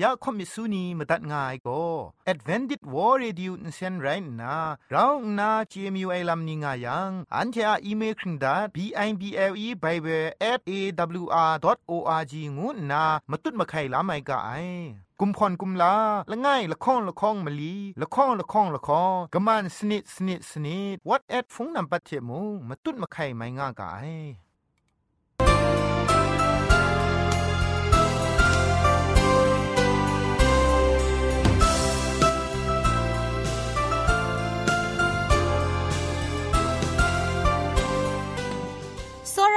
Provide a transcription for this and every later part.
อยากคมิสุนีมาตัดง่ายก็ Advented War Radio นเซนไรน่ะเราหน้า CMU ไอ้ลัมนิงายังอันเทออีเมลคิงดา b i b l e bible at a w r o r g งูน่ะมาตุ้ดมาไข่ลาไม่กะไอกุมพรกุมลาละง่ายละค้องละค้องมะลีละค้องละค้องละค้องกะมันสนิดสนิดสนิด what at ฟงนัมปัจเจมูมาตุ้ดมาไข่ไม่ง่ายก่าย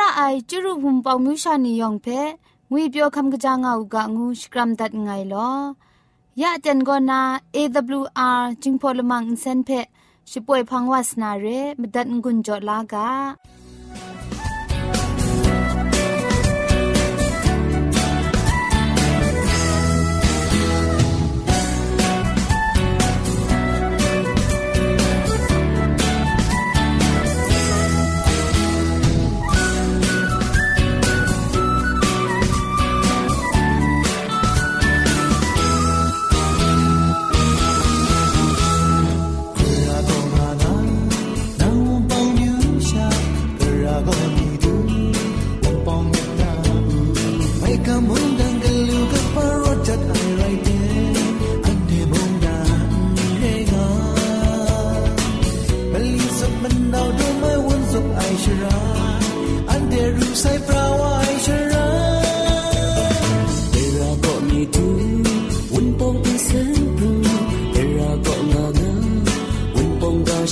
ระไอจุรุหุมปองมิวชานียองเพงวยเปียวคำกะจางเอากะงูสกรัมดัดไงลอยะจันกอนา AWR จิงพอลมังอินเซนเพช่วยพังวาสนาเรมดัดงุนจอลากา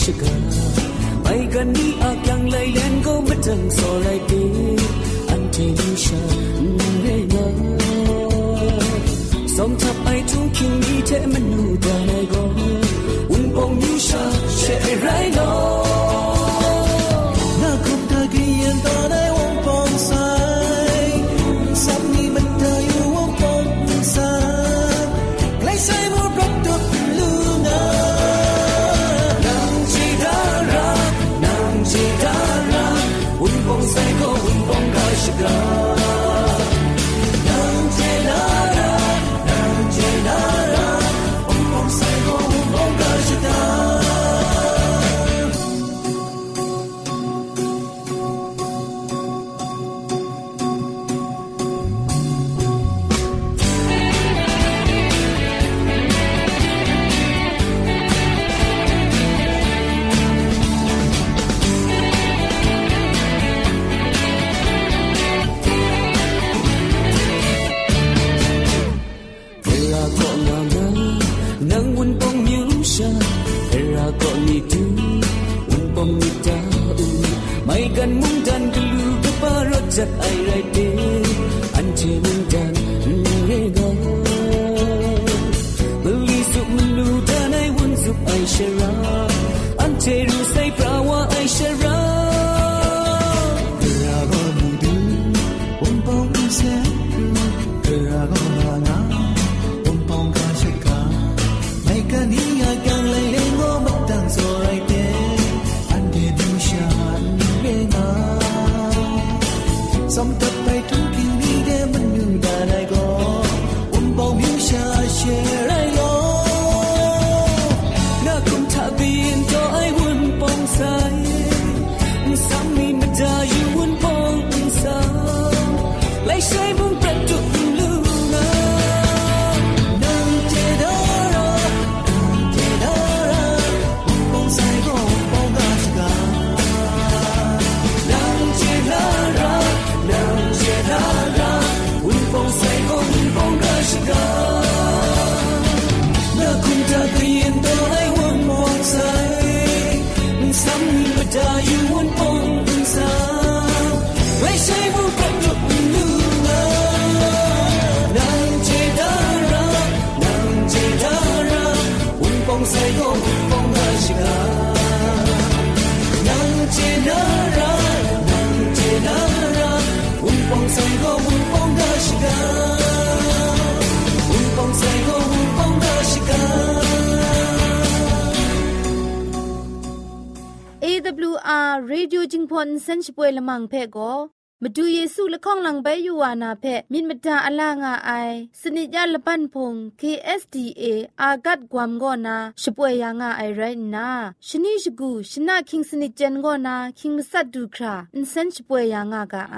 you. shot เรดิโอจิงพอนเซนช่วยละมังเพ่ก็มาดูเยซูละข้องหลังใบยูวานาเพมินมดาอลางาไอสนิจยาละปันพง KSDA อากัดกวมกอนาช่วยยังาไอไรนาชนิชกูชนะคิงสนิจันกอนาคิงมัสัดดูคราอินเซนช่วยยังากาไอ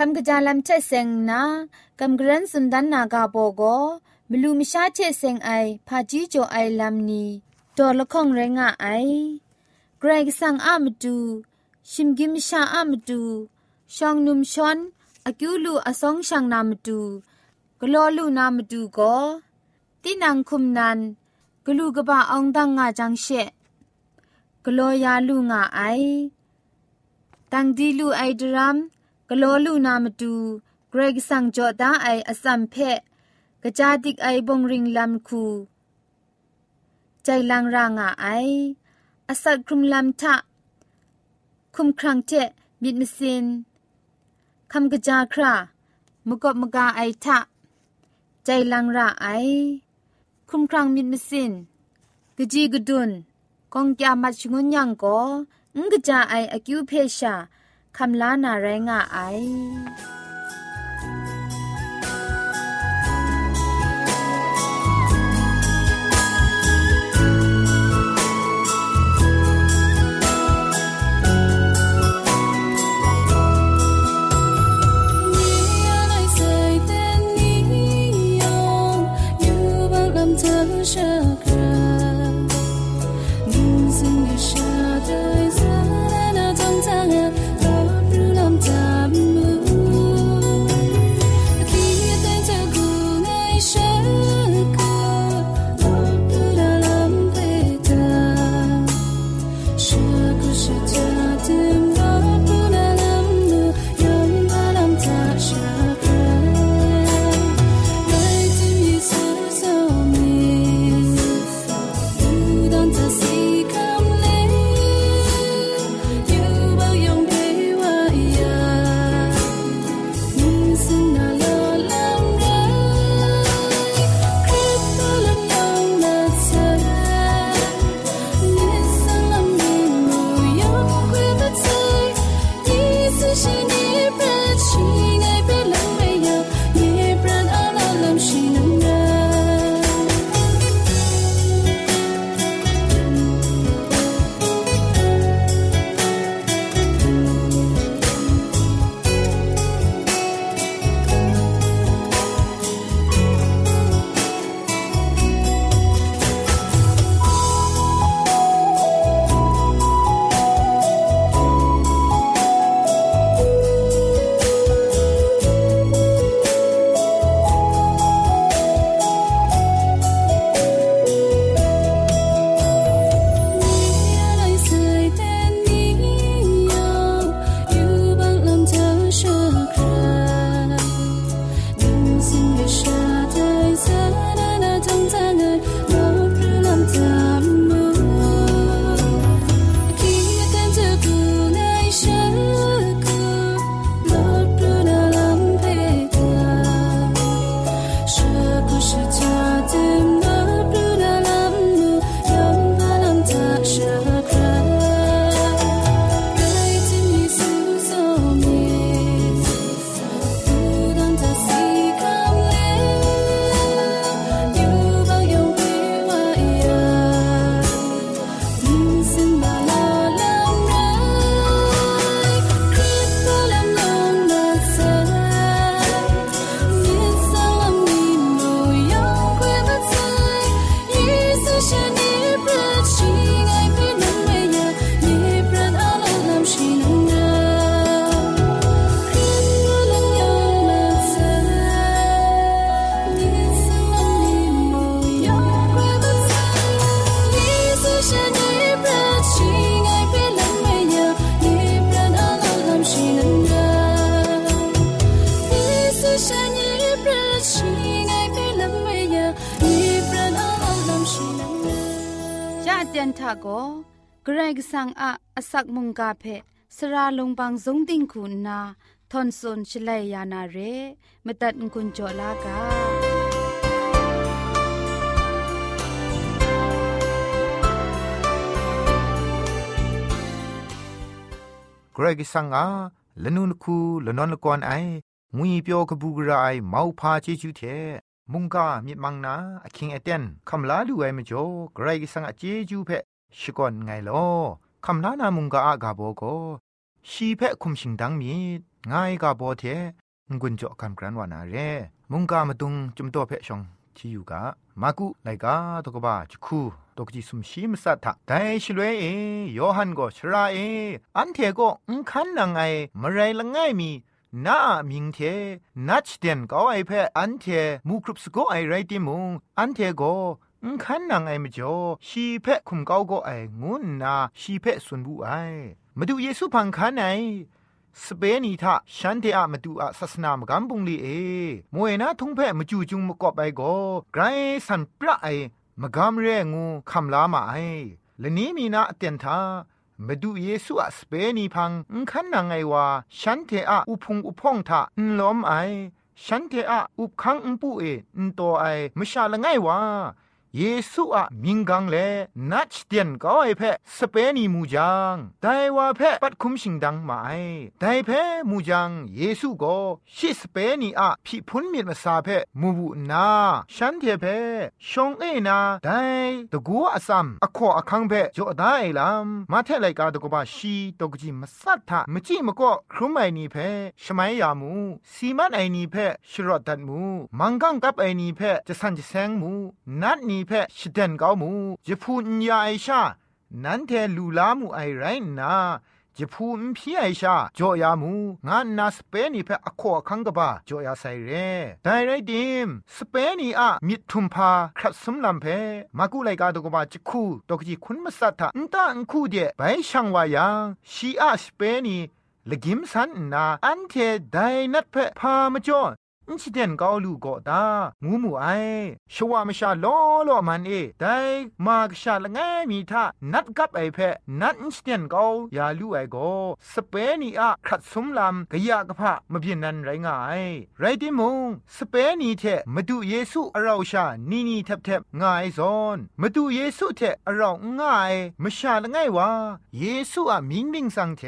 คำกระจาลำเชเซงนาคำกรันสุนดันนากาโบโกมลูมชาเชเซงไอพาจีโจไอลำนีดอละข้องไรงะไอเกรกสังอามดูชิมกิมชาอามดูชองนุมชอนอากิวลูอสองช่างนามดูกลอลูนามดูก็ตีนังคุมนันกลูกบะอองดังงาจังเชกลอยาลูงาไอตังดีลูไอดรัม กโลลูนามาดูเกรกสังจอดาไออสัมเพกะจาติกไอบงริงลำคูใจลังรางาไออสัตครุมลำทะคุมครังเจมิดมสินคำกะจาครามกบมกาไอทะใจลังราไอคุมครังมิดมสินกะจีกะดุนกองยามัชงุนยังก็งกะจาไออคิวเพชา คำลานาแรงอ่ะไอ这。 โกเกรกสังอะอสักมุงกาเพสระลงบางสงติงคุณนาทอนซนชลัยยานาเรมตัดกุญจลากาเกรกสังอาลนุนคูลนนลกอนไองุยเปียวกบูกรายเมาพาเจจูเท มุงกามิมังนาอคิงเอเตนคำลาดูไอมจ่อเกรกิสังอเจจูเพชิกอนไงลอคำลานามุงกาอากาโบโกชีเพคุมชิงดังมีง่ายกาโบเทงุนจ่อคำกรันวานาเรมุงกามาตุงจุมตัวเพชองที่อยู่กามากุไลกาตกบ้าจุคูตกจิสุมชีมสัทธะแต่ชลวยเอยอหันก็ชราเออันเทก็อุคันนังไอมไรละง่ายมี นามิงเทนัชเดนก็ไอเพออันเทมูครุปสโกไอไรติมุงอันเทก็อุคันนังไอมจ่อชีเพคุมเกาก็ไองุนนาชีเพสุนบุไอมาดูเยซูพังคันไอสเปนีทาฉันเทอะมาดูอะศาสนามกัมปุงลีเอมวยนะทุงเพะมาจูจุงมกอบไปก็ไกรสันปะไอมกามเรงูคำลามาไอและนี้มีนาเตียนทา มาดูเยซูอะสเปนีพังอุคันนางไงวาฉันเทอะอุพงอุพองทะอุล้อมไอฉันเทอะอุคังอุปูเออุตัวไอมชาละไงวา เยซูอะมิงกังเลนัดเตียนก็ไอเพสเปนีมูจังไดว่าเพปัดคุมชิงดังมาไอไดเพมูจังเยซูก็ชิสเปนีอะพิพุนมีมาซาเพมูบุนาฉันเทเพชงเอนาไดตะกัวอซัมอขออคังเพจอดาไอลัมมาเทไลกาตะกบาชีตกจิมสัทธะมจิมก็ครุมไอนีเพชมัยยามูสีมันไอนีเพชรอดัดมูมังกังกับไอนีเพจะสันจะแซงมูนัดนีเพชิดเดนเกามูจะพูนยาไอชานันเทลูลามูไอไรนาจะพูนพี่ไอชาจอยามูงานนาสเปนีเพออคอคังกบาจอยาไซเรไดไรดิมสเปนีอะมิดทุมพาครัดสมลำเพมากุไลกาตกบาจิคูตกจิคุณมัสัตถะอันตาอันคูเดไปช่างวายังชีอาสเปนีละกิมสันนาอันเทไดนัดเพพามาจ่อ อินชิเดนกาลูก็ตางูมูไอชวมชาล้อล้อมันเอไดมากชาละไงมีท่านัดกับไอเพนัดอินชิเดนกายาลูไอโกสเปนีอะขัดสมลำกะยากะพะมะเพียนนันไรงายไรติมงสเปนีเทมาดูเยซูอราชานีนีแทบแทบง่ายซอนมาดูเยซูเทอราง่ายมชาละไงวะเยซูอะมิงมิงสังเท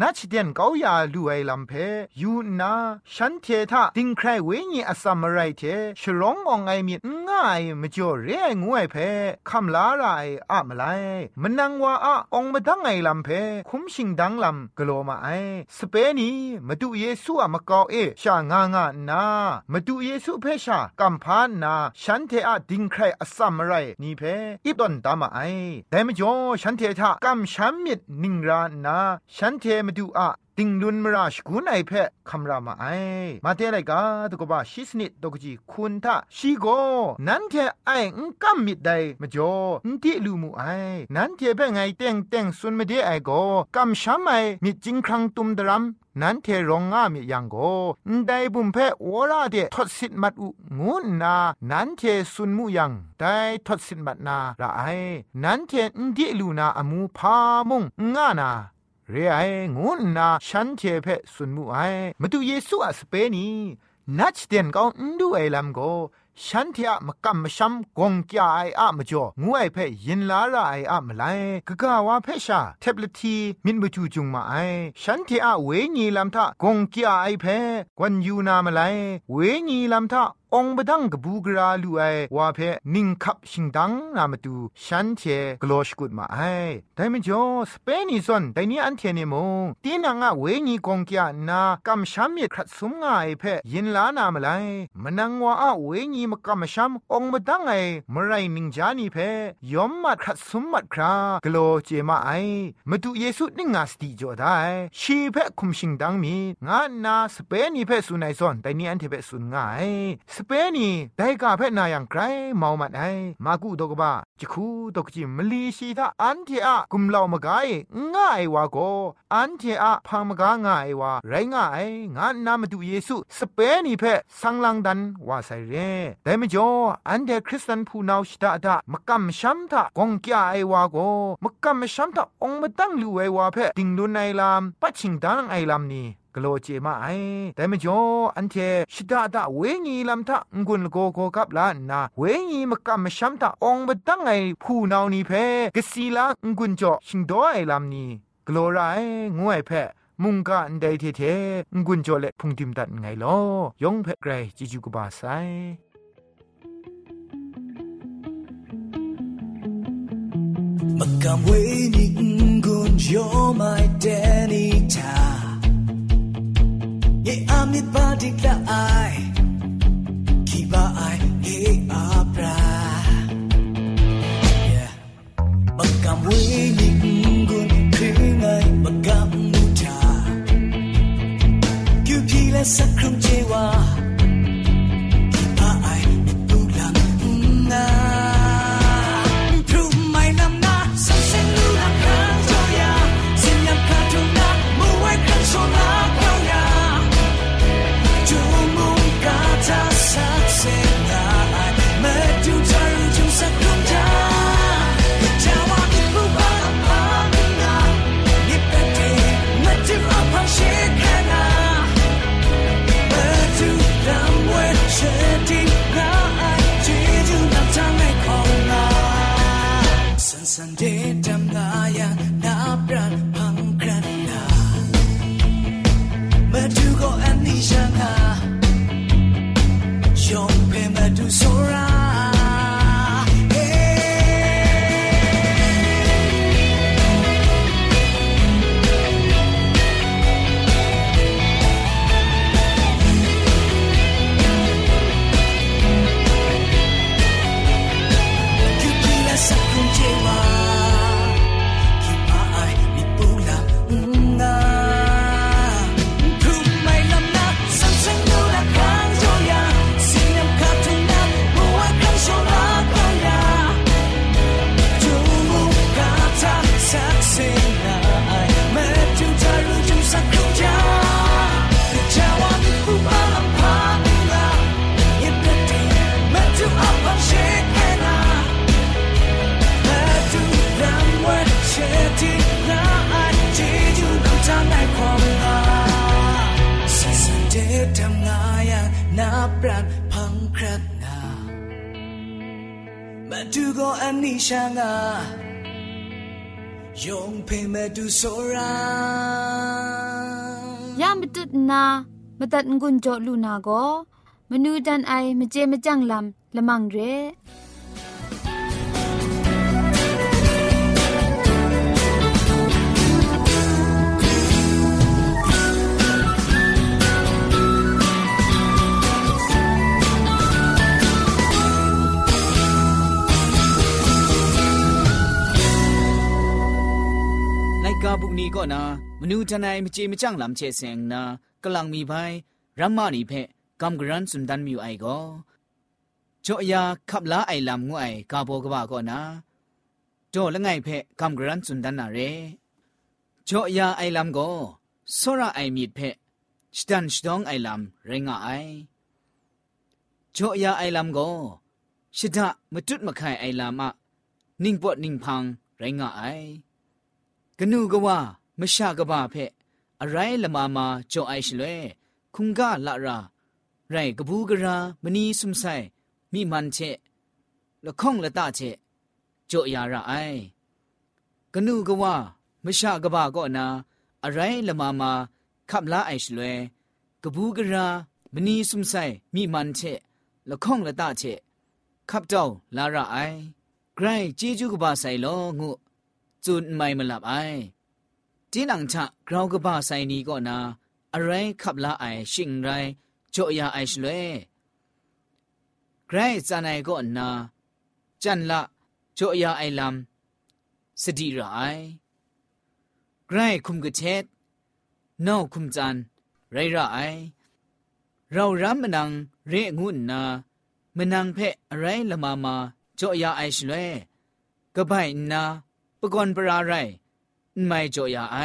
นัดชิเดนกายาลูไอลำเพยูนาฉันเททาติงใครวญีอสัมไรเทฉลององไอมีง่ายมจ่อเรียงวยเพคำลาไรอะมไลมันนังว่าอะองมาดังไงลำเพคุ้มชิงดังลำกลัวมาไอสเปนีมาดูเยซูอะมากอเอชางางานามาดูเยซูเพชากัมพานนาฉันเทอะดิงใครอสัมไรนี่เพอีดอนตามาไอแต่มจ่อฉันเททะกัมชัมมิดนิงรานาฉันเทมาดูอะ ติงลุนมราชกุนไอเพคำรามาไอมาเทไรกาตกบาชิสนิดตกจีคุณทาชีโกนั้นเทไออุกัมมิดไดมจ่ออุติลูมูไอนั้นเทเปไงเต็งเต็งสุนมเดไอโกกัมชัมไอมิจิงครังตุมดรัมนั้นเทรองงามียังโกได้บุมเพโอราเดทศสิทมัดอุงูนา นั้นเทสุนมุยังได้ทศสิทมัดนาระไอนั้นเทอินดิลูนาอมูพามุงงานา เรไองูนาฉันเทเพสุนมุไอมาดูเยซูอะสเปนีนัดเดนก็อุนดูไอลัมโกฉันเทอะมกัมมชัมกงกยาไออะมจ่องูไอเพยินลาระไออะมไลกะกะวาเพชาเทบลทีมินบจูจุงมาไอฉันเทอะเวญีลัมทะกงกยาไอเพกวนยูนามาไลเวญีลัมทะ องบดังกบูกราลูไอวาเพนิงคับชิงดังนามาดูฉันเทกลอชกุดมาไอแต่มจ่อสเปนิซอนแต่นี้อันเทเนมงตีนังอะเวญีกงกยานากำชัมเมครัดสมงาไอเพยินลานามาไลมนังวาอะเวญีมกำมชัมองบดังไอมไรนิงจานีเพยอมมัดครัดสมมัดครากโลเจมาไอมาดูเยซูนิงาสติจอได้ชีเพคุมชิงดังมีงานาสเปนีเพสุนัยซอนแต่นี้อันเทเพสุนง่ายเปนีได้กาเพนายังไกรเมามันไอมากูตกบ้าจะคูตกจิมลีชีทาอันเทอะกุมเหล่ามกายง่ายวาโกอันเทอะพังมกาง่ายวาไรง่ายงานนามาดูเยซูสเปนีเพสังลังดันว่าใส่เรแต่ไม่จออันเดคริสตันผู้นาชิตาดามกำช้ำทากงกี้ไอวาโกมกำช้ำทาองมาตั้งลูไอวาเพติงดุนไอลามปัจฉิงดังไอลามนี่ กโลเจมาไอแต่ไม่จออันเทชิดาดาเวงีลำทะงุนโกโกกับลานนาเวงีมกะมชัมตาองบตั้งไอผู้นาวนี้เพกสีลางุนจอชิงดอไอลำนี้กโลไรางวยเพมุงกะอันใดเทเทงุนจอเลพุงติมตัดไงลอยองเพไกรจิจูกบาไซ Makam we ni ngun you're my daddy ta Ye amit ba dik la ai Ki ba ai ye abra Yeah Makam we ni ngun kring ai makam nu ta Kyu ki la sakram chewa อันนี้ช่างายงเพมาดูโซราย ามตุดนามตัดงุนโจลูนาโกมนูดันไอมเจมจังลำละมังเร บุกนี้ก็นามนูทนายมเจมจังลำเชเซงนากำลังมีภัยรัมมานีเพกำกรันสุนดันมิวไอก็จ่อยาขับลาไอลำงูไอกาโบกบาก็นาจ่อละไงเพกำกรันสุนดันนาเรจ่อยาไอลำก็สระไอมีดเพสตันสตองไอลำเรงาไอจ่อยาไอลำก็ชิดะมจุดมะไข่ไอลำอะนิ่งปวดนิ่งพังเรงาไอไอ ကနုကဝမရှာကဘာဖက်အရိုင်းလမမာကြောအိုင်ရှလွဲခုင္ကလာရာရိုင်ကဘူးကရာမနီးစုံဆိုင်မိမန်ချက်လခေါင္လတချက်ကြောရာရအိုင်ကနုကဝမရှာကဘာကောနာအရိုင်းလမမာခပ်လာအိုင်ရှလွဲကဘူးကရာမနီးစုံဆိုင်မိမန်ချက်လခေါင္လတချက်ခပ်တောင်းလာရအိုင်ဂရိုင်းជីဂျူကဘာဆိုင်လောငု့ จูนไม่มาหลับไอจีนังชะกราวกบ้าไซนี้ก็นา อะไรขับลาไอชิงไรโจยาไอชลวยไกรจานายก็นา จันละโจยาไอลำสติระไอไกรคุมกระเช็ดนอกคุมจัน ไรไอเรารำมนังเรงุนนามนังเพะอะไรละมามาโจยาไอชลวยกะไบนา ปกอนปราไรไม่จ่อยาไอ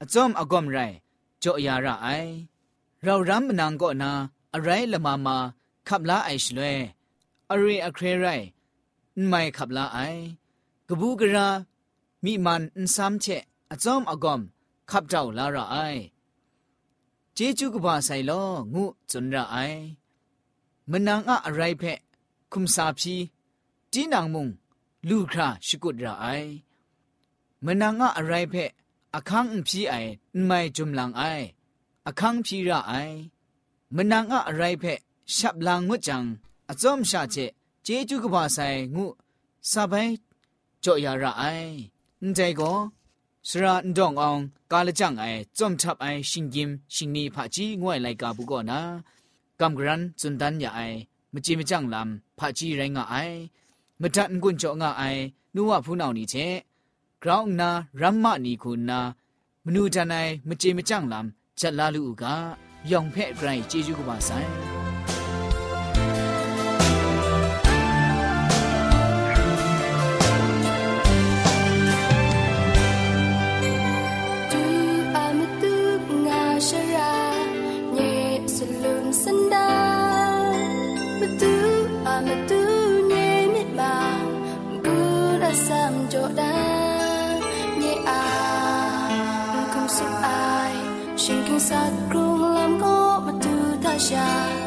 อจอมอากอมไรจ่อยาระไอ เรารำมนังก็นา อะไรละมามาขับลาไอชลวยอะไรอะเครไรไม่ขับลาไอกบูกรามีมันอันซ้ำเชะอจอมอากอมขับเจ้าลาระไอเจจูกบาไซลองูจุนระไอมนังอะอะไรเพะคุมสาพีจีนางมุงลูคราชกุดระไอ มนังอะอะไรเพะอคังพีไอไม่จุมลังไออคังพีระไอมนังอะอะไรเพะฉับลังงุจังอจอมชาเจเจจูกบาไซงูซาไปจ่อยาระไอนใจก็สระดองอองกาลจังไอจอมทับไอชิงกิมชิงนีผาจีงวยไลกาบุกอนะกำกรันจุนดันยาไอมจีมจังลำผาจีไรงาไอมทันกุนจ่องาไอนัวผู้นานี่เช กราวนารัมมะนีคุณนามนูทนายมจีมจังลำจัดลาลูกายองเพ่ไกรเจจูกบาไซ xa cùng làm cô mà từ tha xa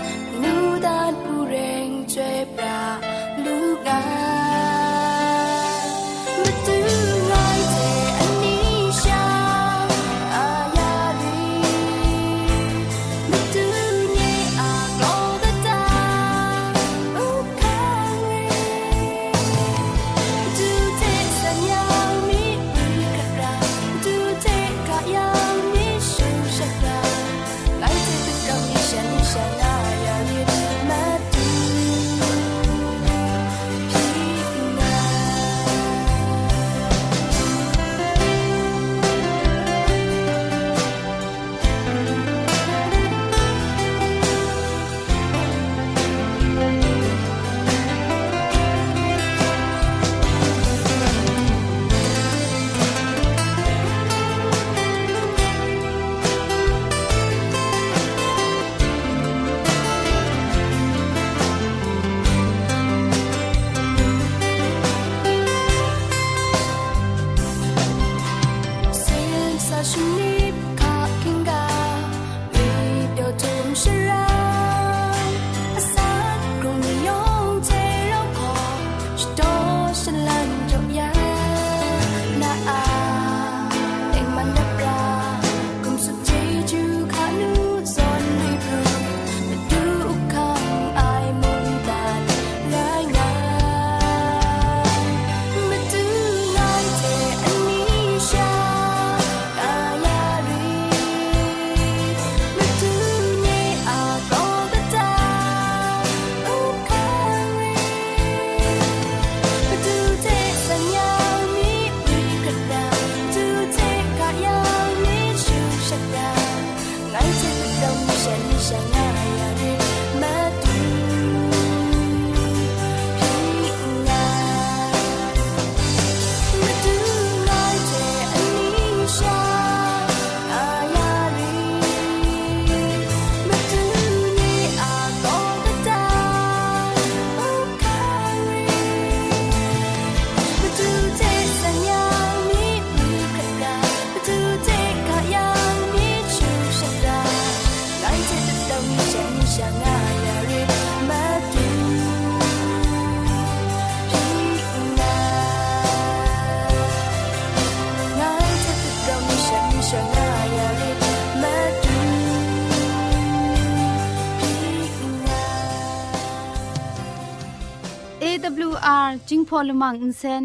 AWR จิงพอลมังอินเซน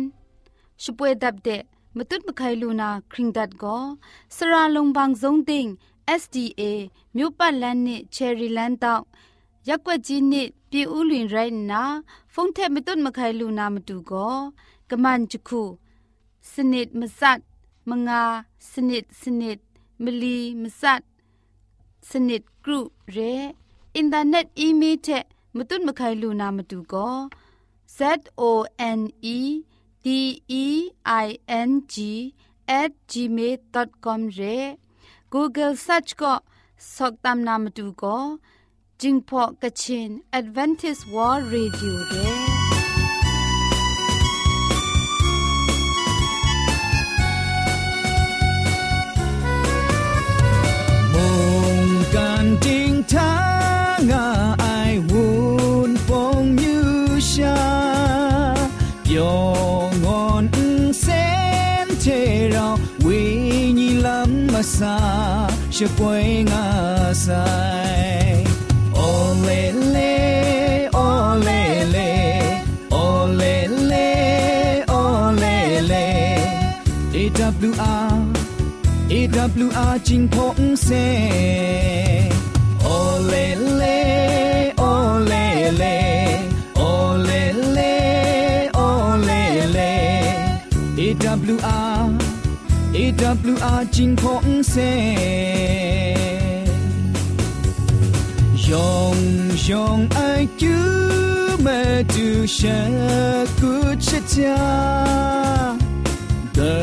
ช่วยดับเดะมตุดมะไคลูนาคริงดัดก็สระลงบางซงติง SDA မြို့ပတ်လန်းနစ်ချယ်ရီလန်းတောက်ရက်ွက်ကြီးနစ်ပြည်ဦးလွင်ရိုင်းနာဖုန်ထက်မတုတ်မခိုင်လူနာမတူကောကမန်ချခုစနစ်မစတ်မငါစနစ်စနစ်မလီမစတ်စနစ်ဂရုရဲ อินเทอร์เน็ตอีเมลเทมตุนมะไคลูนามาดูก็ Z O N E D E I N G at gmail.com re Google search ko soktam namatu ko jingpo kitchen advantage world radio re asa, siya po'y ngasay. Olele, olele, olele, olele. AWR, AWR pong se. Olele, olele, olele, olele. AWR AWR จิงพงเซยองยองไอจูมาดูชะกุชะจา The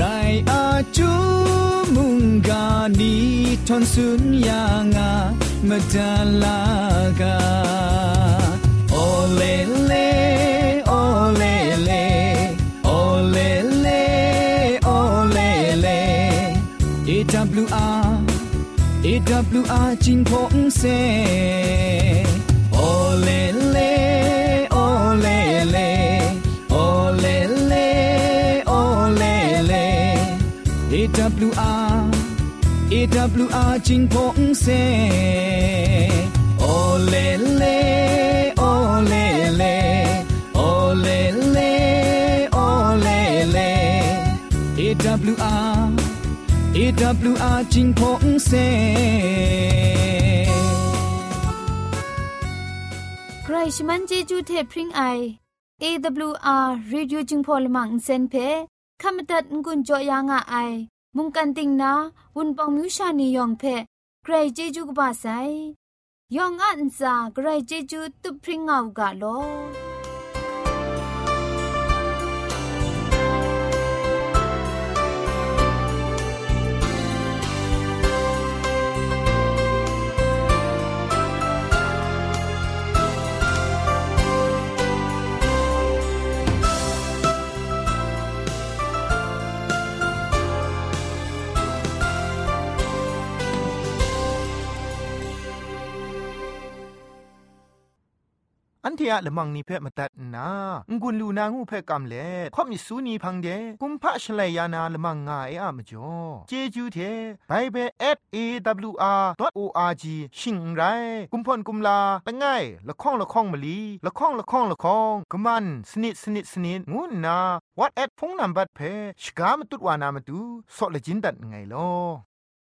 right are to mungani ton sun yanga madalaga ole AWR AWR จิงพงเซ ole le ole le ole le ole le AWR AWR จิงพงเซ ole le ole le ole le ole le AWR AWR จิงพงเซใครชมันเจจูเทพริงไอ AWR Radio จึงพอลมังเซนเพขมตัดงุนจอยางอ้ายมุงกันติงนาวุนปองมิวชานียองเพใครเจจูกบาไซยองอันซาใครเจจูตุพริงเอากาโล เทียละมังนิเพ่มาตัดนางุนลูนางูเพ่กำเล่ข่อมิสูนีพังเดกุมพะชเลยานาละมังงาเออะมจ่อเจจูเทไปเบสเอวอาร์ดอทโออาร์จีชิงไรกุมพ่นกุมลาละง่ายละข้องละข้องมะลีละข้องละข้องละข้องกะมันสนิดสนิดสนิดงูนาวอทแอทโฟนนัมเบอร์เพชกามตุดวานามาดูสอเลจินดัดไงลอ